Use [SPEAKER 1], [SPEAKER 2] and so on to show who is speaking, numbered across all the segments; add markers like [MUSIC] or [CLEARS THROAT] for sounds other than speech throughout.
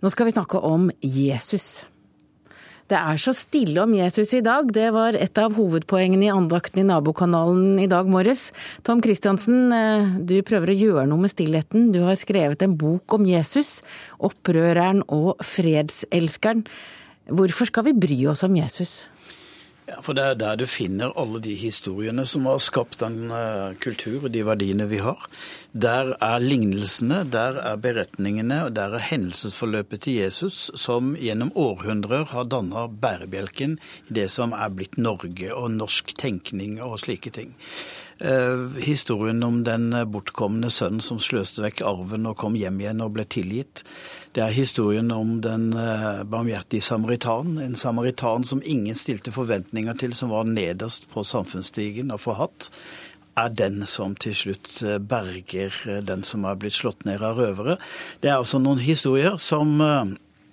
[SPEAKER 1] Nå skal vi snakke om Jesus. Det er så stille om Jesus i dag. Det var et av hovedpoengene i andakten i nabokanalen i dag morges. Tom Christiansen, eh, du prøver å gjøre noe med stillheten. Du har skrevet en bok om Jesus, opprøreren og fredselskeren. Hvorfor skal vi bry oss om Jesus?
[SPEAKER 2] Ja, for Det er der du finner alle de historiene som har skapt den uh, kultur og de verdiene vi har. Der er lignelsene, der er beretningene, og der er hendelsesforløpet til Jesus som gjennom århundrer har danna bærebjelken i det som er blitt Norge og norsk tenkning og slike ting. Eh, historien om den bortkomne sønnen som sløste vekk arven og kom hjem igjen og ble tilgitt. Det er historien om den eh, barmhjertige samaritan. En samaritan som ingen stilte forventninger til, som var nederst på samfunnsstigen og forhatt er den som til slutt eh, berger den som er blitt slått ned av røvere. Det er altså noen historier som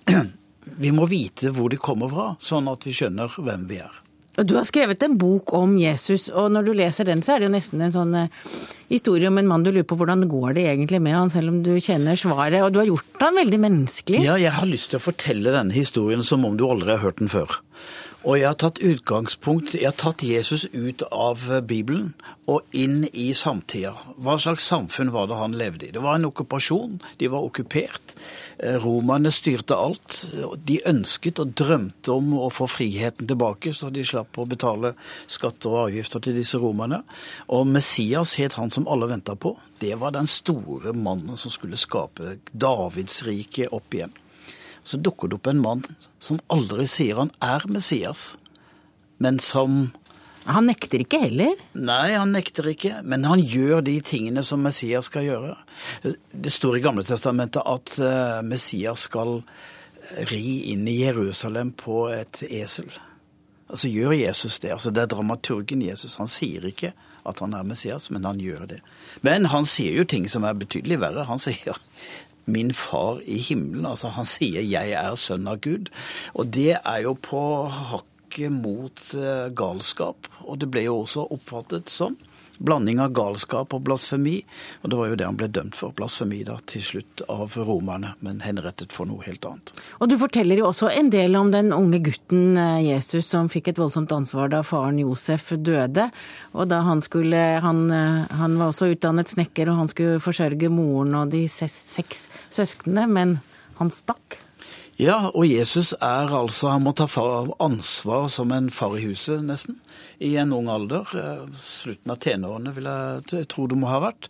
[SPEAKER 2] [CLEARS THROAT] vi må vite hvor de kommer fra, sånn at vi skjønner hvem vi er.
[SPEAKER 1] Du har skrevet en bok om Jesus, og når du leser den, så er det jo nesten en sånn eh, historie om en mann du lurer på hvordan går det egentlig med han, selv om du kjenner svaret. Og du har gjort han veldig menneskelig.
[SPEAKER 2] Ja, jeg har lyst til å fortelle denne historien som om du aldri har hørt den før. Og jeg har tatt utgangspunkt Jeg har tatt Jesus ut av Bibelen og inn i samtida. Hva slags samfunn var det han levde i? Det var en okkupasjon. De var okkupert. Eh, romerne styrte alt. De ønsket og drømte om å få friheten tilbake, så de slapp å betale skatter og avgifter til disse romerne. Og Messias het han som alle venta på. Det var den store mannen som skulle skape Davidsriket opp igjen så dukker det opp en mann som aldri sier han er Messias, men som
[SPEAKER 1] Han nekter ikke heller?
[SPEAKER 2] Nei, han nekter ikke, men han gjør de tingene som Messias skal gjøre. Det står i Gamle Testamentet at eh, Messias skal ri inn i Jerusalem på et esel. Altså gjør Jesus det. Altså Det er dramaturgen Jesus. Han sier ikke at han er Messias, men han gjør det. Men han sier jo ting som er betydelig verre. Han sier min far i himmelen. Altså han sier 'jeg er sønn av Gud'. Og det er jo på hakket mot eh, galskap. Og det ble jo også oppfattet sånn. Blanding av galskap og blasfemi. Og det var jo det han ble dømt for. Blasfemi da, til slutt av romerne, men henrettet for noe helt annet.
[SPEAKER 1] Og du forteller jo også en del om den unge gutten eh, Jesus som fikk et voldsomt ansvar da faren Josef døde. Og da han skulle Han, eh, han var også utdannet snekker, og han skulle forsørge moren og de seks søsknene, men han stakk.
[SPEAKER 2] Ja, og Jesus er altså Han må ta ansvar som en far i huset, nesten. I en ung alder. Eh, slutten av tenårene, vil jeg tro det må ha vært.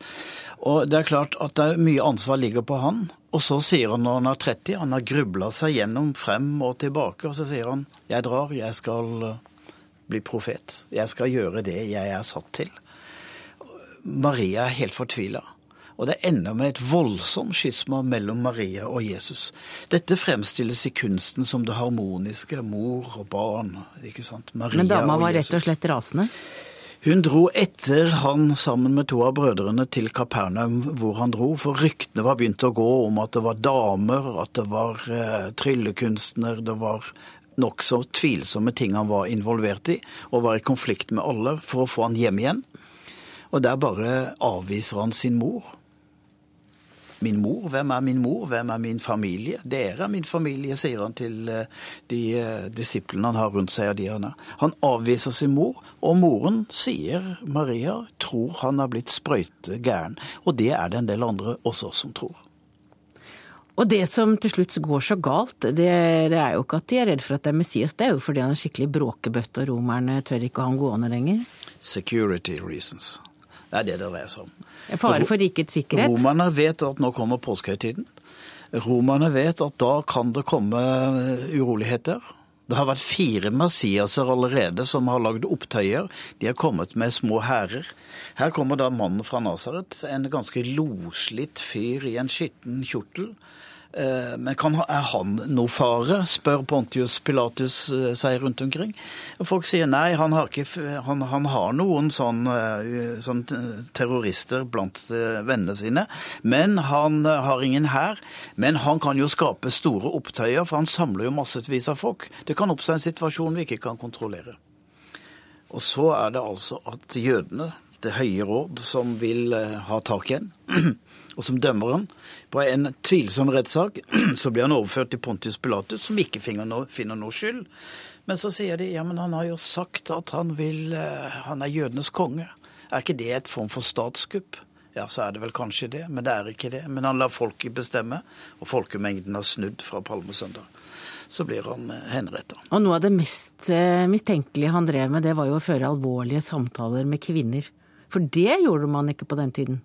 [SPEAKER 2] Og det er klart at det er mye ansvar ligger på han. Og så sier han når han er 30, han har grubla seg gjennom frem og tilbake, og så sier han jeg drar, jeg skal eh, bli profet. Jeg skal gjøre det jeg er satt til. Maria er helt fortvila. Og det ender med et voldsomt skisma mellom Maria og Jesus. Dette fremstilles i kunsten som det harmoniske, mor og barn. ikke sant?
[SPEAKER 1] Maria Men dama var rett og slett rasende?
[SPEAKER 2] Hun dro etter han sammen med to av brødrene til Kapernaum, hvor han dro, for ryktene var begynt å gå om at det var damer, at det var eh, tryllekunstner, det var nokså tvilsomme ting han var involvert i, og var i konflikt med alle for å få han hjem igjen. Og der bare avviser han sin mor. Min mor, hvem er min mor, hvem er min familie? Dere er min familie, sier han til eh, de eh, disiplene han har rundt seg. og de Han er. Han avviser sin mor, og moren sier, Maria, tror han har blitt sprøyte gæren. Og det er det en del andre også som tror.
[SPEAKER 1] Og det som til slutt går så galt, det, det er jo ikke at de er redd for at det er Messias, det er jo fordi han er skikkelig bråkebøtte og romerne tør ikke ha ham gående lenger.
[SPEAKER 2] Security reasons. Det er det det dreier seg om.
[SPEAKER 1] Fare for rikets sikkerhet?
[SPEAKER 2] Romerne vet at nå kommer påskehøytiden. Romerne vet at da kan det komme uroligheter. Det har vært fire Messiaser allerede som har lagd opptøyer. De har kommet med små hærer. Her kommer da mannen fra Nasaret, en ganske loslitt fyr i en skitten kjortel Eh, men kan, er han noe fare, spør Pontius Pilatus eh, seg rundt omkring. Folk sier nei, han har, ikke, han, han har noen sånn, eh, sånn, terrorister blant vennene sine, men han har ingen hær. Men han kan jo skape store opptøyer, for han samler jo massevis av folk. Det kan oppstå en situasjon vi ikke kan kontrollere. Og så er det altså at jødene, Det høye råd, som vil ha tak igjen [CLEARS THROAT] og som dømmer han. På en tvilsom rettssak [CLEARS THROAT] så blir han overført til Pontius Pilatus, som ikke finner noe, finner noe skyld. Men så sier de ja, men han har jo sagt at han vil eh, Han er jødenes konge. Er ikke det et form for statskupp? Ja, så er det vel kanskje det, men det er ikke det. Men han lar folket bestemme, og folkemengden har snudd fra palmesøndag. Så blir han eh, henretta.
[SPEAKER 1] Og noe av det mest eh, mistenkelige han drev med, det var jo å føre alvorlige samtaler med kvinner. For det gjorde man ikke på den tiden.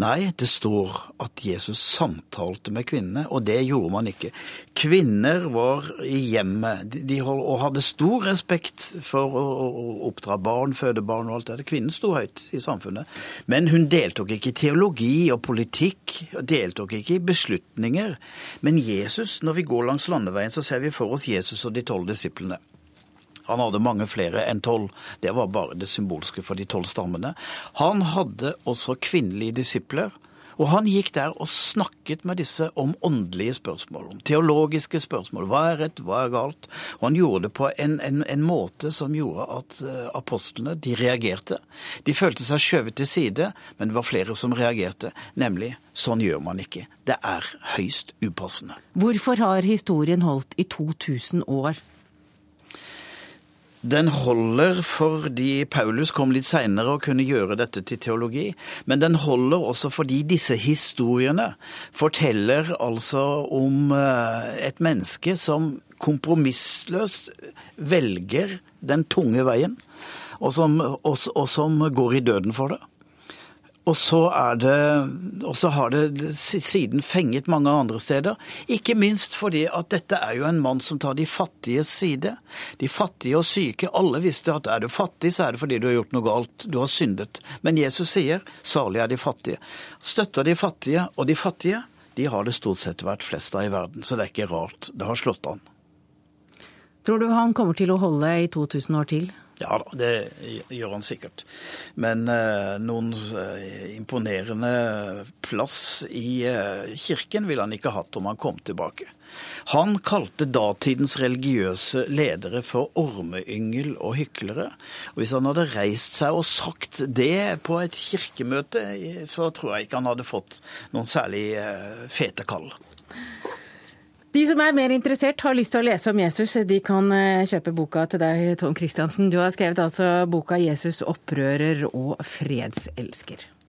[SPEAKER 2] Nei, det står at Jesus samtalte med kvinnene, og det gjorde man ikke. Kvinner var i hjemmet og hadde stor respekt for å, å oppdra barn, føde barn og alt det. Kvinnen sto høyt i samfunnet. Men hun deltok ikke i teologi og politikk, deltok ikke i beslutninger. Men Jesus, når vi går langs landeveien, så ser vi for oss Jesus og de tolv disiplene. Han hadde mange flere enn tolv. Det var bare det symbolske for de tolv stammene. Han hadde også kvinnelige disipler. Og han gikk der og snakket med disse om åndelige spørsmål, om teologiske spørsmål. Hva er rett, hva er galt? Og han gjorde det på en, en, en måte som gjorde at uh, apostlene de reagerte. De følte seg skjøvet til side, men det var flere som reagerte. Nemlig sånn gjør man ikke. Det er høyst upassende.
[SPEAKER 1] Hvorfor har historien holdt i 2000 år?
[SPEAKER 2] Den holder fordi Paulus kom litt seinere og kunne gjøre dette til teologi. Men den holder også fordi disse historiene forteller altså om eh, et menneske som kompromissløst velger den tunge veien, og som, og, og som går i døden for det. Og så, det, og så, har det siden fenget mange andre steder. Ikke minst fordi at dette er jo en mann som tar de fattiges side. De fattige og syke. Alle visste at er du fattig, så er det fordi du har gjort noe galt. Du har syndet. Men Jesus sier salig er de fattige. Støtter de fattige. Og de fattige de har det stort sett vært flest av i verden, så det er ikke rart. Det har slått an.
[SPEAKER 1] Tror du han kommer til å holde i 2000 år til?
[SPEAKER 2] Ja da, det gjør han sikkert. Men eh, noen eh, imponerende plass i eh, kirken ville han ikke hatt om han kom tilbake. Han kalte datidens religiøse ledere for ormeyngel og hyklere. Og hvis han hadde reist seg og sagt det på et kirkemøte, så tror jeg ikke han hadde fått noen særlig eh, fete kall.
[SPEAKER 1] De som er mer interessert, har lyst til å lese om Jesus, de kan eh, kjøpe boka til deg, Tom Christiansen. Du har skrevet altså boka 'Jesus opprører og fredselsker'.